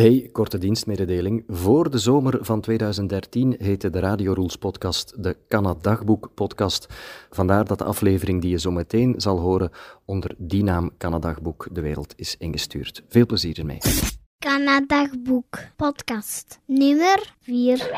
Hey, korte dienstmededeling. Voor de zomer van 2013 heette de Radio podcast de Canadagboek podcast. Vandaar dat de aflevering die je zo meteen zal horen onder die naam Canadagboek de wereld is ingestuurd. Veel plezier ermee. Canadagboek podcast nummer 4.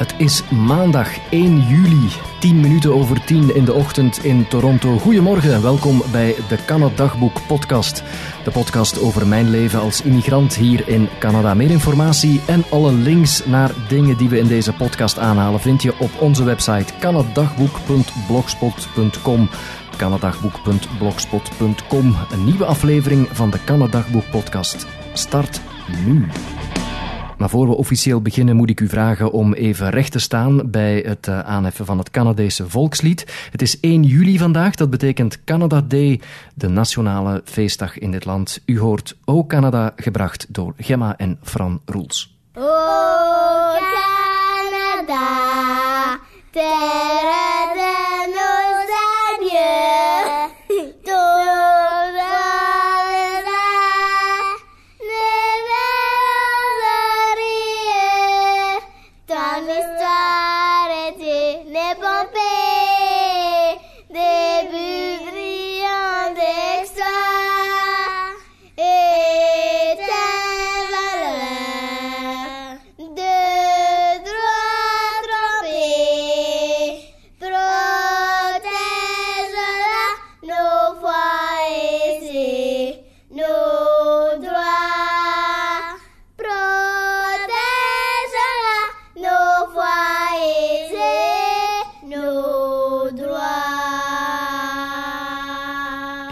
Het is maandag 1 juli, 10 minuten over 10 in de ochtend in Toronto. Goedemorgen en welkom bij de Canada Dagboek podcast. De podcast over mijn leven als immigrant hier in Canada. Meer informatie en alle links naar dingen die we in deze podcast aanhalen vind je op onze website canadagboek.blogspot.com canadagboek.blogspot.com. Een nieuwe aflevering van de Canadagboek podcast start nu. Maar voor we officieel beginnen moet ik u vragen om even recht te staan bij het uh, aanheffen van het Canadese volkslied. Het is 1 juli vandaag, dat betekent Canada Day, de nationale feestdag in dit land. U hoort O Canada, gebracht door Gemma en Fran Roels. O Canada, terre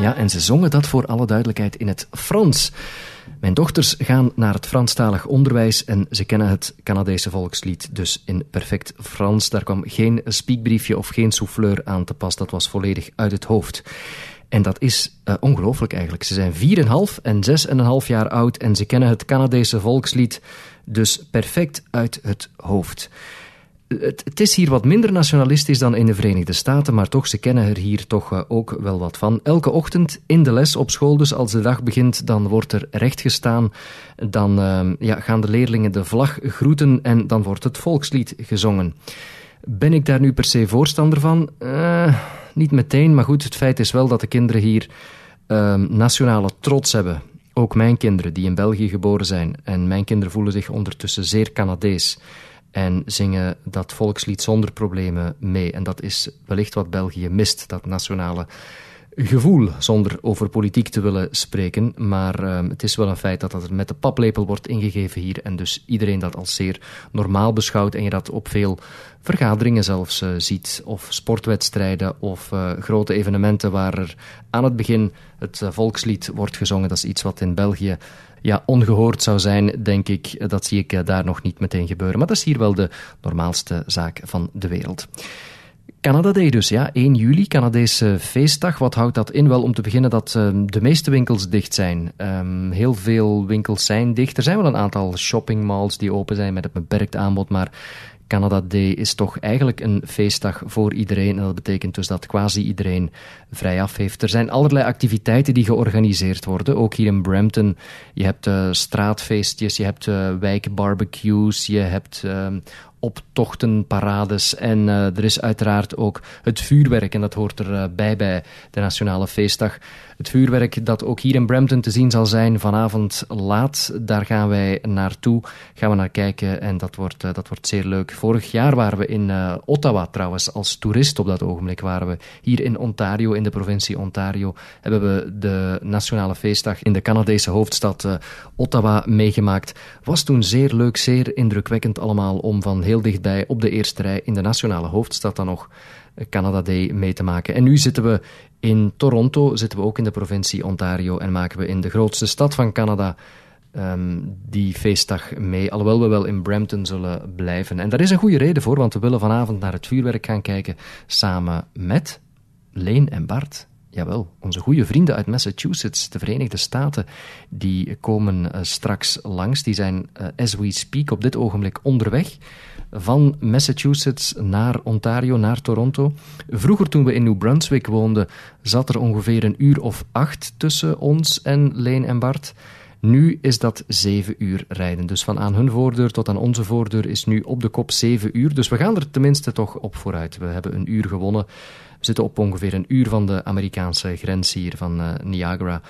Ja, en ze zongen dat voor alle duidelijkheid in het Frans. Mijn dochters gaan naar het Franstalig onderwijs en ze kennen het Canadese volkslied dus in perfect Frans. Daar kwam geen spiekbriefje of geen souffleur aan te pas, dat was volledig uit het hoofd. En dat is uh, ongelooflijk eigenlijk. Ze zijn 4,5 en 6,5 jaar oud en ze kennen het Canadese volkslied dus perfect uit het hoofd. Het, is hier wat minder nationalistisch dan in de Verenigde Staten, maar toch, ze kennen er hier toch uh, ook wel wat van. Elke ochtend in de les op school, dus als de dag begint, dan wordt er recht gestaan. Dan uh, ja, gaan de leerlingen de vlag groeten en dan wordt het volkslied gezongen. Ben ik daar nu per se voorstander van? Uh, niet meteen, maar goed, het feit is wel dat de kinderen hier nationale trots hebben. Ook mijn kinderen, die in België geboren zijn. En mijn kinderen voelen zich ondertussen zeer Canadees en zingen dat volkslied zonder problemen mee. En dat is wellicht wat België mist, dat nationale gevoel, zonder over politiek te willen spreken. Maar uh, het is wel een feit dat dat met de paplepel wordt ingegeven hier en dus iedereen dat als zeer normaal beschouwt en je dat op veel vergaderingen zelfs uh, ziet, of sportwedstrijden of uh, grote evenementen waar er aan het begin het volkslied wordt gezongen. Dat is iets wat in België ja, ongehoord zou zijn, denk ik. Dat zie ik daar nog niet meteen gebeuren. Maar dat is hier wel de normaalste zaak van de wereld. Canada Day dus, ja. 1 juli, Canadese feestdag. Wat houdt dat in? Wel, om te beginnen dat uh, de meeste winkels dicht zijn. Um, heel veel winkels zijn dicht. Er zijn wel een aantal shoppingmalls die open zijn met een beperkt aanbod, maar Canada Day is toch eigenlijk een feestdag voor iedereen. En dat betekent dus dat quasi iedereen vrij af heeft. Er zijn allerlei activiteiten die georganiseerd worden. Ook hier in Brampton. Je hebt uh, straatfeestjes, je hebt uh, wijkbarbecues, je hebt uh, optochten, parades. En uh, er is uiteraard ook het vuurwerk. En dat hoort erbij bij de Nationale Feestdag. Het vuurwerk dat ook hier in Brampton te zien zal zijn vanavond laat. Daar gaan wij naartoe, gaan we naar kijken. En dat wordt, uh, dat wordt zeer leuk. Vorig jaar waren we in uh, Ottawa trouwens, als toerist op dat ogenblik waren we. Hier in Ontario, in de provincie Ontario, hebben we de Nationale Feestdag in de Canadese hoofdstad uh, Ottawa meegemaakt. Was toen zeer leuk, zeer indrukwekkend allemaal om van heel dichtbij op de eerste rij in de nationale hoofdstad dan nog Canada Day mee te maken. En nu zitten we in Toronto, zitten we ook in de provincie Ontario en maken we in de grootste stad van Canada um, die feestdag mee. Alhoewel we wel in Brampton zullen blijven. En daar is een goede reden voor, want we willen vanavond naar het vuurwerk gaan kijken samen met Leen en Bart. Jawel, onze goede vrienden uit Massachusetts, de Verenigde Staten, die komen uh, straks langs. Die zijn, uh, as we speak, op dit ogenblik onderweg van Massachusetts naar Ontario, naar Toronto. Vroeger, toen we in New Brunswick woonden, zat er ongeveer een uur of acht tussen ons en Leen en Bart. Nu is dat zeven uur rijden. Dus van aan hun voordeur tot aan onze voordeur is nu op de kop zeven uur. Dus we gaan er tenminste toch op vooruit. We hebben een uur gewonnen. We zitten op ongeveer een uur van de Amerikaanse grens hier van uh, Niagara.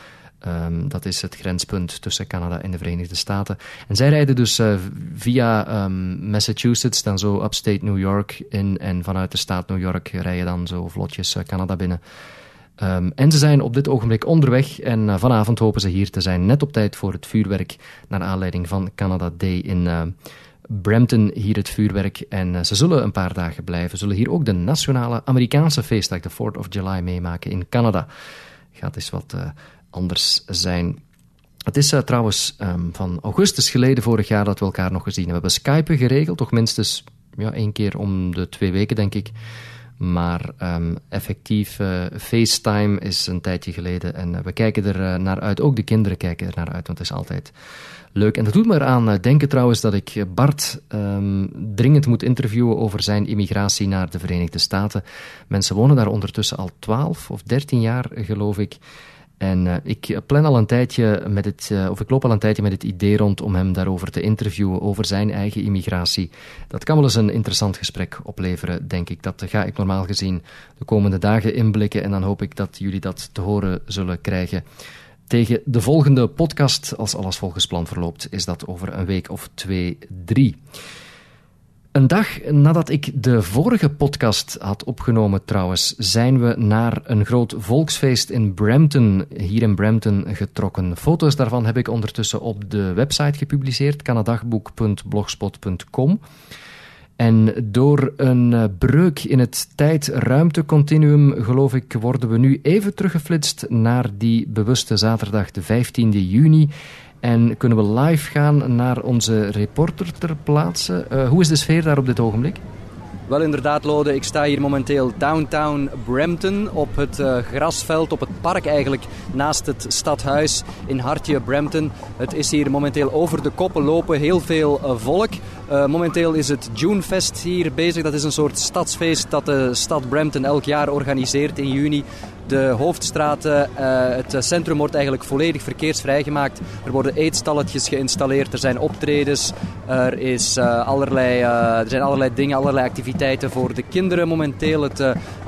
Um, dat is het grenspunt tussen Canada en de Verenigde Staten. En zij rijden dus uh, via um, Massachusetts, dan zo upstate New York in. En vanuit de staat New York rijden dan zo vlotjes uh, Canada binnen. Um, en ze zijn op dit ogenblik onderweg en vanavond hopen ze hier te zijn, net op tijd voor het vuurwerk, naar aanleiding van Canada Day in uh, Brampton, hier het vuurwerk. En uh, ze zullen een paar dagen blijven, zullen hier ook de nationale Amerikaanse feestdag, de 4th of July, meemaken in Canada. Gaat eens wat anders zijn. Het is trouwens um, van augustus geleden vorig jaar dat we elkaar nog gezien hebben. We hebben Skype geregeld, toch minstens ja, één keer om de twee weken, denk ik. Maar um, effectief uh, FaceTime is een tijdje geleden en uh, we kijken er uh, naar uit. Ook de kinderen kijken er naar uit, want het is altijd leuk. En dat doet me eraan denken trouwens dat ik Bart um, dringend moet interviewen over zijn immigratie naar de Verenigde Staten. Mensen wonen daar ondertussen al 12 of 13 jaar, geloof ik. En uh, ik plan al een tijdje met het, uh, of ik loop al een tijdje met het idee rond om hem daarover te interviewen, over zijn eigen immigratie. Dat kan wel eens een interessant gesprek opleveren, denk ik. Dat ga ik normaal gezien de komende dagen inblikken en dan hoop ik dat jullie dat te horen zullen krijgen. Tegen de volgende podcast, als alles volgens plan verloopt, is dat over een week of twee, drie. Een dag nadat ik de vorige podcast had opgenomen, trouwens, zijn we naar een groot volksfeest in Brampton, hier in Brampton, getrokken. Foto's daarvan heb ik ondertussen op de website gepubliceerd, kanadagboek.blogspot.com. En door een breuk in het tijd-ruimtecontinuum, geloof ik, worden we nu even teruggeflitst naar die bewuste zaterdag, de 15e juni. En kunnen we live gaan naar onze reporter ter plaatse. Uh, hoe is de sfeer daar op dit ogenblik? Wel inderdaad, Lode. Ik sta hier momenteel downtown Brampton op het uh, grasveld, op het park eigenlijk, naast het stadhuis in hartje Brampton. Het is hier momenteel over de koppen lopen, heel veel uh, volk. Uh, momenteel is het Junefest hier bezig. Dat is een soort stadsfeest dat de stad Brampton elk jaar organiseert in juni. De hoofdstraten, het centrum wordt eigenlijk volledig verkeersvrij gemaakt. Er worden eetstalletjes geïnstalleerd, er zijn optredens, er, is, allerlei, er zijn allerlei dingen, allerlei activiteiten voor de kinderen momenteel. Het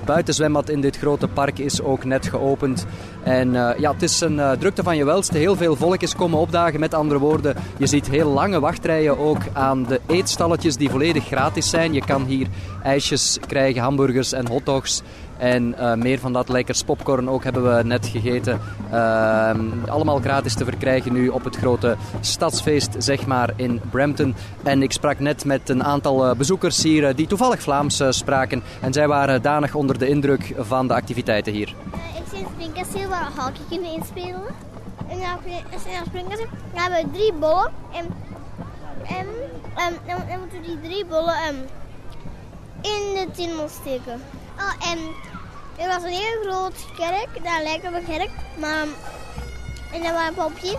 buitenzwembad in dit grote park is ook net geopend. En uh, ja, het is een uh, drukte van je welste. Heel veel volk is komen opdagen. Met andere woorden, je ziet heel lange wachtrijen ook aan de eetstalletjes die volledig gratis zijn. Je kan hier ijsjes krijgen, hamburgers en hotdogs. En uh, meer van dat lekkers popcorn ook hebben we net gegeten. Uh, allemaal gratis te verkrijgen nu op het grote stadsfeest, zeg maar, in Brampton. En ik sprak net met een aantal uh, bezoekers hier die toevallig Vlaams spraken. En zij waren danig onder de indruk van de activiteiten hier. ik zie een springkasteel waar we hockey kunnen inspelen. En een springkasteel dan hebben we drie bollen. En, en, en, dan moeten we die drie bollen um, in de tunnel steken. Oh, en er was een heel groot kerk, dat lijkt op een kerk, maar en dat was een popje.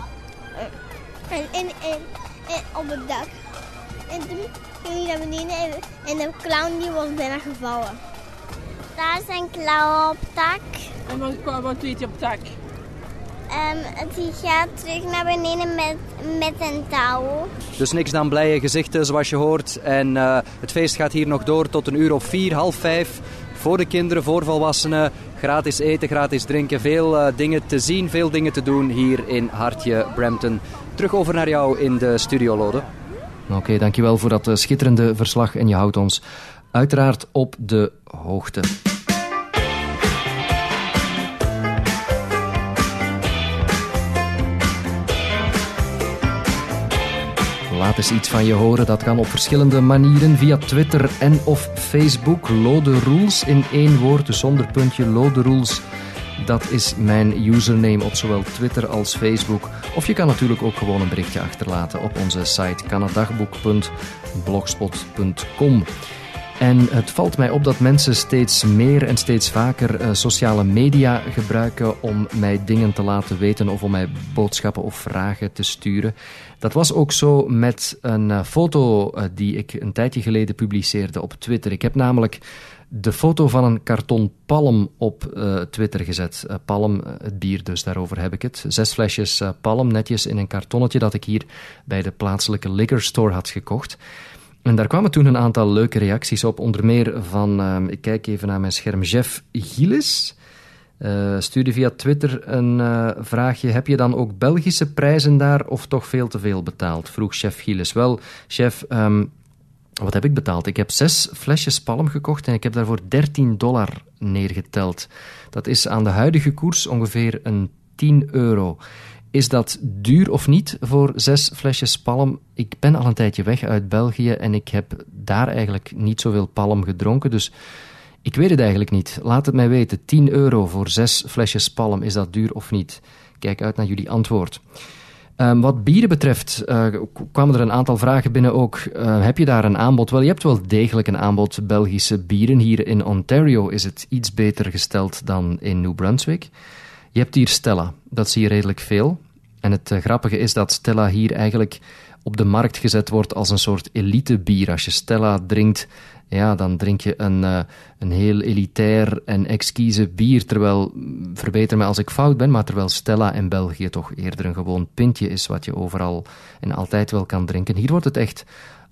En, en, en, en op het dak. En toen ging hij naar beneden en, en de clown die was bijna gevallen. Daar is een clown op dak. En wat, wat doet hij op dak? Um, die gaat terug naar beneden met, met een touw. Dus niks dan blije gezichten zoals je hoort. En uh, het feest gaat hier nog door tot een uur of vier, half vijf voor de kinderen, voor volwassenen. Gratis eten, gratis drinken, veel uh, dingen te zien, veel dingen te doen hier in Hartje Brampton. Terug over naar jou in de studio, Lode. Oké, dankjewel voor dat uh, schitterende verslag en je houdt ons uiteraard op de hoogte. Laat eens iets van je horen. Dat kan op verschillende manieren via Twitter en of Facebook. Lode Rules in één woord, dus zonder puntje. Lode Rules. Dat is mijn username op zowel Twitter als Facebook. Of je kan natuurlijk ook gewoon een berichtje achterlaten op onze site kanadagboek.blogspot.com. En het valt mij op dat mensen steeds meer en steeds vaker uh, sociale media gebruiken om mij dingen te laten weten of om mij boodschappen of vragen te sturen. Dat was ook zo met een uh, foto uh, die ik een tijdje geleden publiceerde op Twitter. Ik heb namelijk de foto van een karton palm op Twitter gezet. Palm, het bier dus, daarover heb ik het. Zes flesjes palm, netjes in een kartonnetje dat ik hier bij de plaatselijke liquor store had gekocht. En daar kwamen toen een aantal leuke reacties op, onder meer van, ehm, ik kijk even naar mijn scherm, Jeff Gilles. stuurde via Twitter een vraagje: Heb je dan ook Belgische prijzen daar of toch veel te veel betaald? Vroeg chef Gilles. Wel, chef, um, wat heb ik betaald? Ik heb zes flesjes palm gekocht en ik heb daarvoor 13 dollar neergeteld. Dat is aan de huidige koers ongeveer een 10 euro. Is dat duur of niet voor zes flesjes palm? Ik ben al een tijdje weg uit België en ik heb daar eigenlijk niet zoveel palm gedronken. Dus ik weet het eigenlijk niet. Laat het mij weten. 10 euro voor zes flesjes palm, is dat duur of niet? Kijk uit naar jullie antwoord. Um, wat bieren betreft uh, kwamen er een aantal vragen binnen ook. Uh, heb je daar een aanbod? Wel, je hebt wel degelijk een aanbod Belgische bieren. Hier in Ontario is het iets beter gesteld dan in New Brunswick. Je hebt hier Stella, dat zie je redelijk veel. En het uh, grappige is dat Stella hier eigenlijk op de markt gezet wordt als een soort elite bier. Als je Stella drinkt, ja, dan drink je een, uh, een heel elitair en exquise bier. Terwijl, verbeter me als ik fout ben, maar terwijl Stella in België toch eerder een gewoon pintje is wat je overal en altijd wel kan drinken. Hier wordt het echt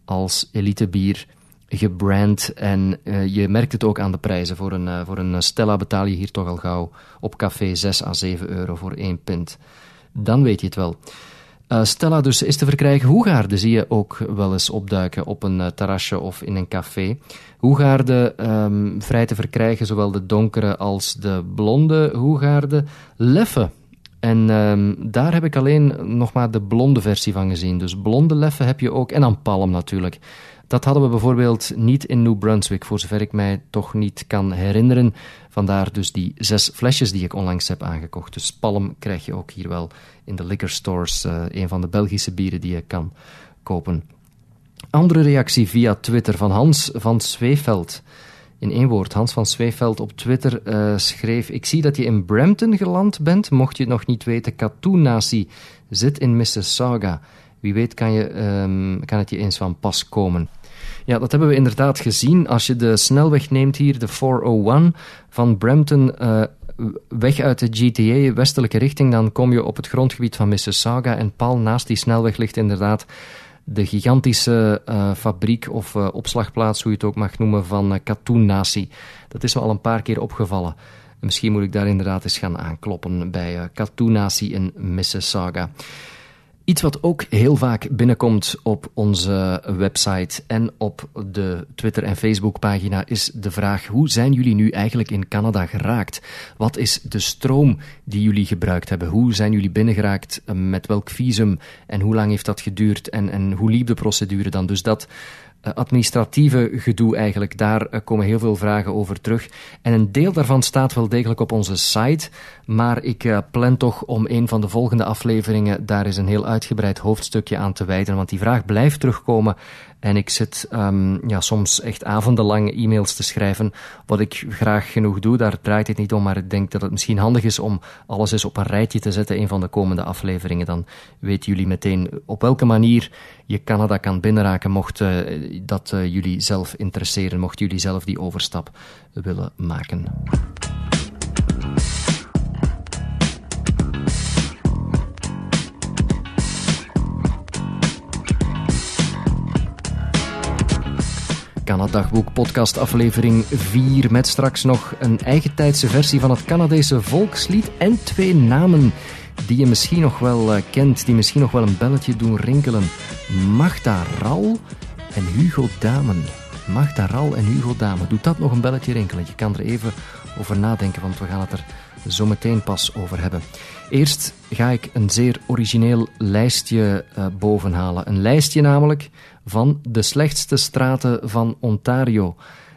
als elite bier gebrand en uh, je merkt het ook aan de prijzen. Voor een, uh, voor een Stella betaal je hier toch al gauw op café 6 à 7 euro voor één pint. Dan weet je het wel. Uh, Stella dus is te verkrijgen. Hoegaarden zie je ook wel eens opduiken op een terrasje of in een café. Hoegaarden um, vrij te verkrijgen, zowel de donkere als de blonde hoegaarden. Leffe. En um, daar heb ik alleen nog maar de blonde versie van gezien. Dus blonde leffe heb je ook. En dan palm natuurlijk. Dat hadden we bijvoorbeeld niet in New Brunswick, voor zover ik mij toch niet kan herinneren. Vandaar dus die zes flesjes die ik onlangs heb aangekocht. Dus palm krijg je ook hier wel in de liquor stores. Uh, een van de Belgische bieren die je kan kopen. Andere reactie via Twitter van Hans van Zweefeld. In één woord, Hans van Zweefeld op Twitter uh, schreef: Ik zie dat je in Brampton geland bent. Mocht je het nog niet weten, Katoen Nazi zit in Mississauga. Wie weet kan, je, um, kan het je eens van pas komen. Ja, dat hebben we inderdaad gezien. Als je de snelweg neemt hier, de 401 van Brampton, uh, weg uit de GTA, westelijke richting, dan kom je op het grondgebied van Mississauga. En pal naast die snelweg ligt inderdaad de gigantische uh, fabriek of uh, opslagplaats, hoe je het ook mag noemen, van uh, Katoen. Dat is me al een paar keer opgevallen. Misschien moet ik daar inderdaad eens gaan aankloppen bij uh, Katoen in Mississauga. Iets wat ook heel vaak binnenkomt op onze website en op de Twitter- en Facebook-pagina is de vraag: hoe zijn jullie nu eigenlijk in Canada geraakt? Wat is de stroom die jullie gebruikt hebben? Hoe zijn jullie binnengeraakt? Met welk visum? En hoe lang heeft dat geduurd? En, en hoe liep de procedure dan? Dus dat administratieve gedoe eigenlijk. Daar uh, komen heel veel vragen over terug. En een deel daarvan staat wel degelijk op onze site. Maar ik uh, plan toch om een van de volgende afleveringen daar is een heel uitgebreid hoofdstukje aan te wijden. Want die vraag blijft terugkomen. En ik zit um, ja, soms echt avondenlang e-mails te schrijven. Wat ik graag genoeg doe, daar draait het niet om. Maar ik denk dat het misschien handig is om alles eens op een rijtje te zetten. Een van de komende afleveringen. Dan weten jullie meteen op welke manier je Canada kan binnenraken. Mocht uh, dat uh, jullie zelf interesseren. Mocht jullie zelf die overstap willen maken. Canadagboek podcast aflevering 4 met straks nog een eigen tijdse versie van het Canadese volkslied en twee namen die je misschien nog wel uh, kent, die misschien nog wel een belletje doen rinkelen. Magda Ral en Hugo Damen. Magda Ral en Hugo Damen. Doet dat nog een belletje rinkelen? Je kan er even over nadenken, want we gaan het er zo meteen pas over hebben. Eerst ga ik een zeer origineel lijstje uh, bovenhalen. Een lijstje namelijk van de slechtste straten van Ontario.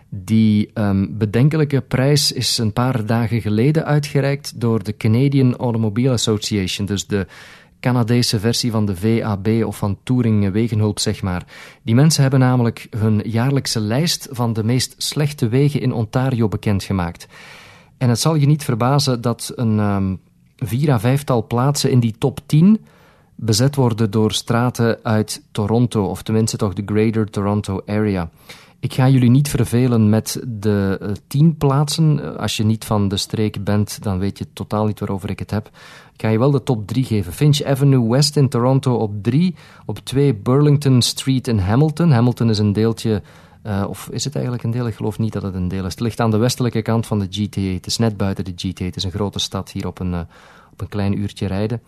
Die um, bedenkelijke prijs is een paar dagen geleden uitgereikt door de Canadian Automobile Association, dus de Canadese versie van de VAB of van Touring Wegenhulp, zeg maar. Die mensen hebben namelijk hun jaarlijkse lijst van de meest slechte wegen in Ontario bekendgemaakt. En het zal je niet verbazen dat een um, vier à vijftal plaatsen in die top 10 bezet worden door straten uit Toronto, of tenminste toch de Greater Toronto Area. Ik ga jullie niet vervelen met de uh, tien plaatsen. Als je niet van de streek bent, dan weet je totaal niet waarover ik het heb. Ik ga je wel de top drie geven. Finch Avenue West in Toronto op drie. Op twee Burlington Street in Hamilton. Hamilton is een deeltje... Uh, of is het eigenlijk een deel? Ik geloof niet dat het een deel is. Het ligt aan de westelijke kant van de GTA. Het is net buiten de GTA. Het is een grote stad hier op een, uh, op een klein uurtje rijden.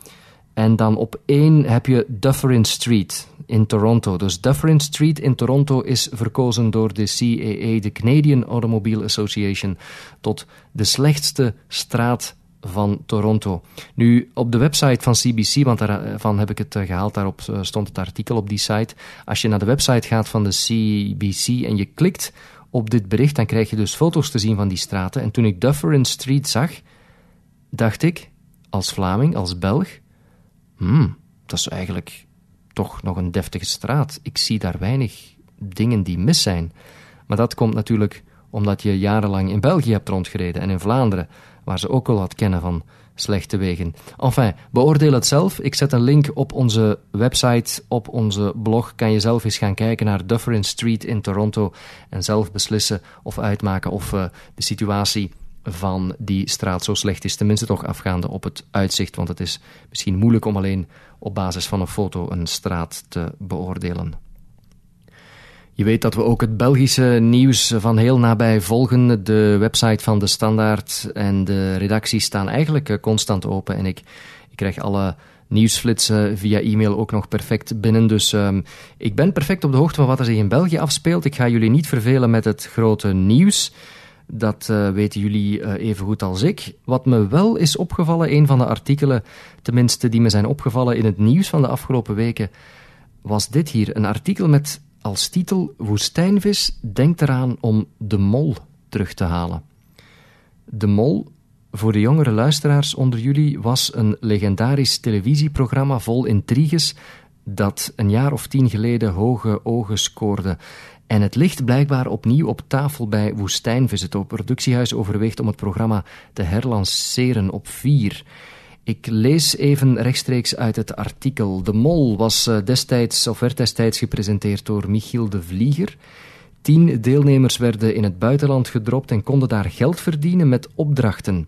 En dan op één heb je Dufferin Street in Toronto. Dus Dufferin Street in Toronto is verkozen door de CAA, de Canadian Automobile Association, tot de slechtste straat van Toronto. Nu, op de website van CBC, want daarvan heb ik het eh, gehaald, daarop eh, stond het artikel op die site. Als je naar de website gaat van de CBC en je klikt op dit bericht, dan krijg je dus foto's te zien van die straten. En toen ik Dufferin Street zag, dacht ik, als Vlaming, als Belg, hmm, dat is eigenlijk toch nog een deftige straat. Ik zie daar weinig dingen die mis zijn. Maar dat komt natuurlijk omdat je jarenlang in België hebt rondgereden en in Vlaanderen, waar ze ook wel wat kennen van slechte wegen. Enfin, beoordeel het zelf. Ik zet een link op onze website, op onze blog. Kan je zelf eens gaan kijken naar Dufferin Street in Toronto en zelf beslissen of uitmaken of uh, de situatie van die straat zo slecht is. Tenminste toch afgaande op het uitzicht, want het is misschien moeilijk om alleen op basis van een foto een straat te beoordelen. Je weet dat we ook het Belgische nieuws van heel nabij volgen. De website van de Standaard en de redactie staan eigenlijk eh, constant open. En ik, ik krijg alle nieuwsflitsen via e-mail ook nog perfect binnen. Dus um, ik ben perfect op de hoogte van wat er zich in België afspeelt. Ik ga jullie niet vervelen met het grote nieuws. Dat uh, weten jullie uh, even goed als ik. Wat me wel is opgevallen, een van de artikelen, tenminste die me zijn opgevallen in het nieuws van de afgelopen weken, was dit hier. Een artikel met als titel Woestijnvis denkt eraan om de mol terug te halen. De mol, voor de jongere luisteraars onder jullie, was een legendarisch televisieprogramma vol intriges dat een jaar of tien geleden hoge ogen scoorde. En het ligt blijkbaar opnieuw op tafel bij Woestijnvis. Het productiehuis overweegt om het programma te herlanceren op vier. Ik lees even rechtstreeks uit het artikel. De Mol was eh, destijds, of werd destijds gepresenteerd door Michiel de Vlieger. Tien deelnemers werden in het buitenland gedropt en konden daar geld verdienen met opdrachten.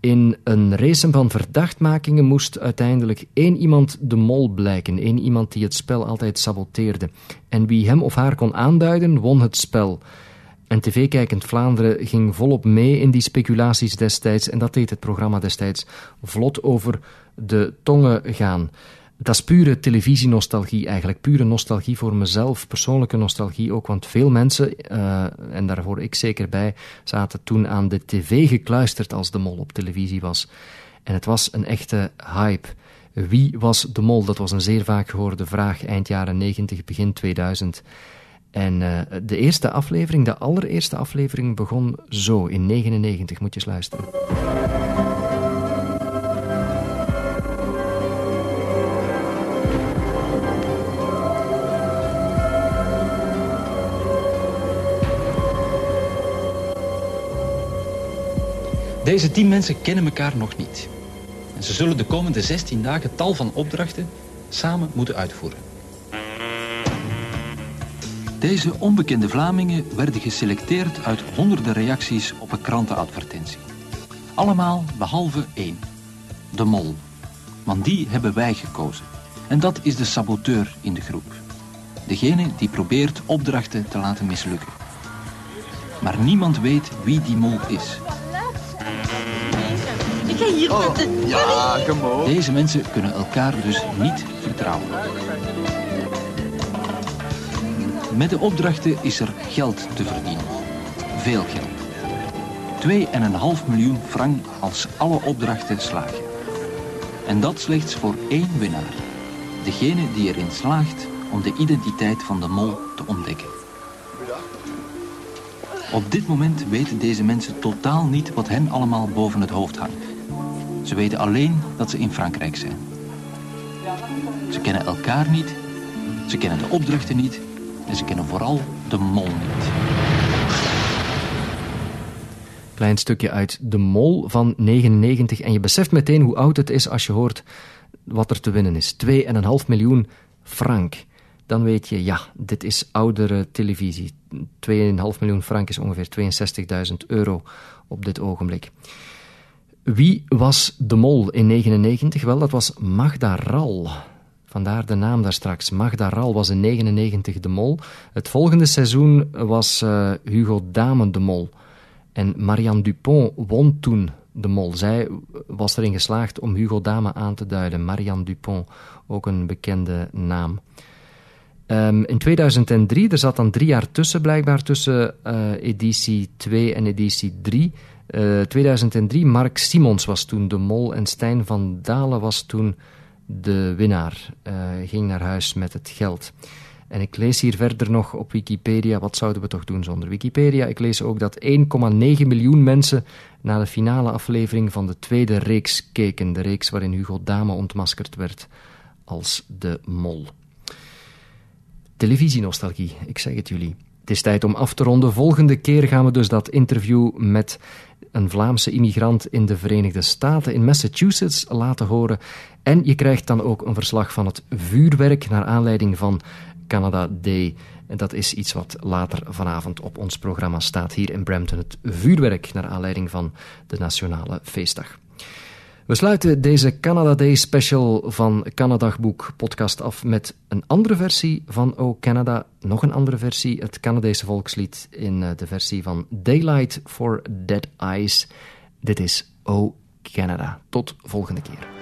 In een race van verdachtmakingen moest uiteindelijk één iemand de mol blijken, één iemand die het spel altijd saboteerde. En wie hem of haar kon aanduiden, won het spel. En tv-kijkend Vlaanderen ging volop mee in die speculaties destijds en dat deed het programma destijds vlot over de tongen gaan. Dat is pure televisienostalgie eigenlijk, pure nostalgie voor mezelf, persoonlijke nostalgie ook, want veel mensen, uh, en daar hoor ik zeker bij, zaten toen aan de tv gekluisterd als de mol op televisie was. En het was een echte hype. Wie was de mol? Dat was een zeer vaak gehoorde vraag eind jaren 90, begin 2000. En uh, de eerste aflevering, de allereerste aflevering, begon zo in 99. Moet je eens luisteren. Deze tien mensen kennen elkaar nog niet. En ze zullen de komende 16 dagen tal van opdrachten samen moeten uitvoeren. Deze onbekende Vlamingen werden geselecteerd uit honderden reacties op een krantenadvertentie. Allemaal behalve één. De mol. Want die hebben wij gekozen. En dat is de saboteur in de groep. Degene die probeert opdrachten te laten mislukken. Maar niemand weet wie die mol is. Ik ga hier oh, Ja, kom Deze mensen kunnen elkaar dus niet vertrouwen. Met de opdrachten is er geld te verdienen. Veel geld. 2,5 miljoen frank als alle opdrachten slagen. En dat slechts voor één winnaar. Degene die erin slaagt om de identiteit van de mol te ontdekken. Op dit moment weten deze mensen totaal niet wat hen allemaal boven het hoofd hangt. Ze weten alleen dat ze in Frankrijk zijn. Ze kennen elkaar niet, ze kennen de opdrachten niet en ze kennen vooral de mol niet. Klein stukje uit De Mol van 99 en je beseft meteen hoe oud het is als je hoort wat er te winnen is. 2,5 miljoen frank. Dan weet je, ja, dit is oudere televisie. 2,5 miljoen frank is ongeveer 62.000 euro op dit ogenblik. Wie was de mol in 99? Wel, dat was Magda Ral. Vandaar de naam daar straks. Magda Ral was in 99 de mol. Het volgende seizoen was uh, Hugo Damen de mol. En Marianne Dupont won toen de mol. Zij was erin geslaagd om Hugo Dame aan te duiden. Marianne Dupont, ook een bekende naam. Um, in 2003, er zat dan drie jaar tussen blijkbaar, tussen uh, editie 2 en editie 3. Uh, 2003, Mark Simons was toen de mol en Stijn van Dalen was toen de winnaar. Uh, ging naar huis met het geld. En ik lees hier verder nog op Wikipedia, wat zouden we toch doen zonder Wikipedia? Ik lees ook dat 1,9 miljoen mensen naar de finale aflevering van de tweede reeks keken. De reeks waarin Hugo Dame ontmaskerd werd als de mol. Televisienostalgie, ik zeg het jullie. Het is tijd om af te ronden. Volgende keer gaan we dus dat interview met een Vlaamse immigrant in de Verenigde Staten in Massachusetts laten horen. En je krijgt dan ook een verslag van het vuurwerk naar aanleiding van Canada Day. En dat is iets wat later vanavond op ons programma staat hier in Brampton. Het vuurwerk naar aanleiding van de Nationale Feestdag. We sluiten deze Canada Day special van Canadagboek podcast af met een andere versie van O Canada. Nog een andere versie, het Canadese volkslied in eh, de versie van Daylight for Dead Eyes. Dit is O Canada. Tot volgende keer.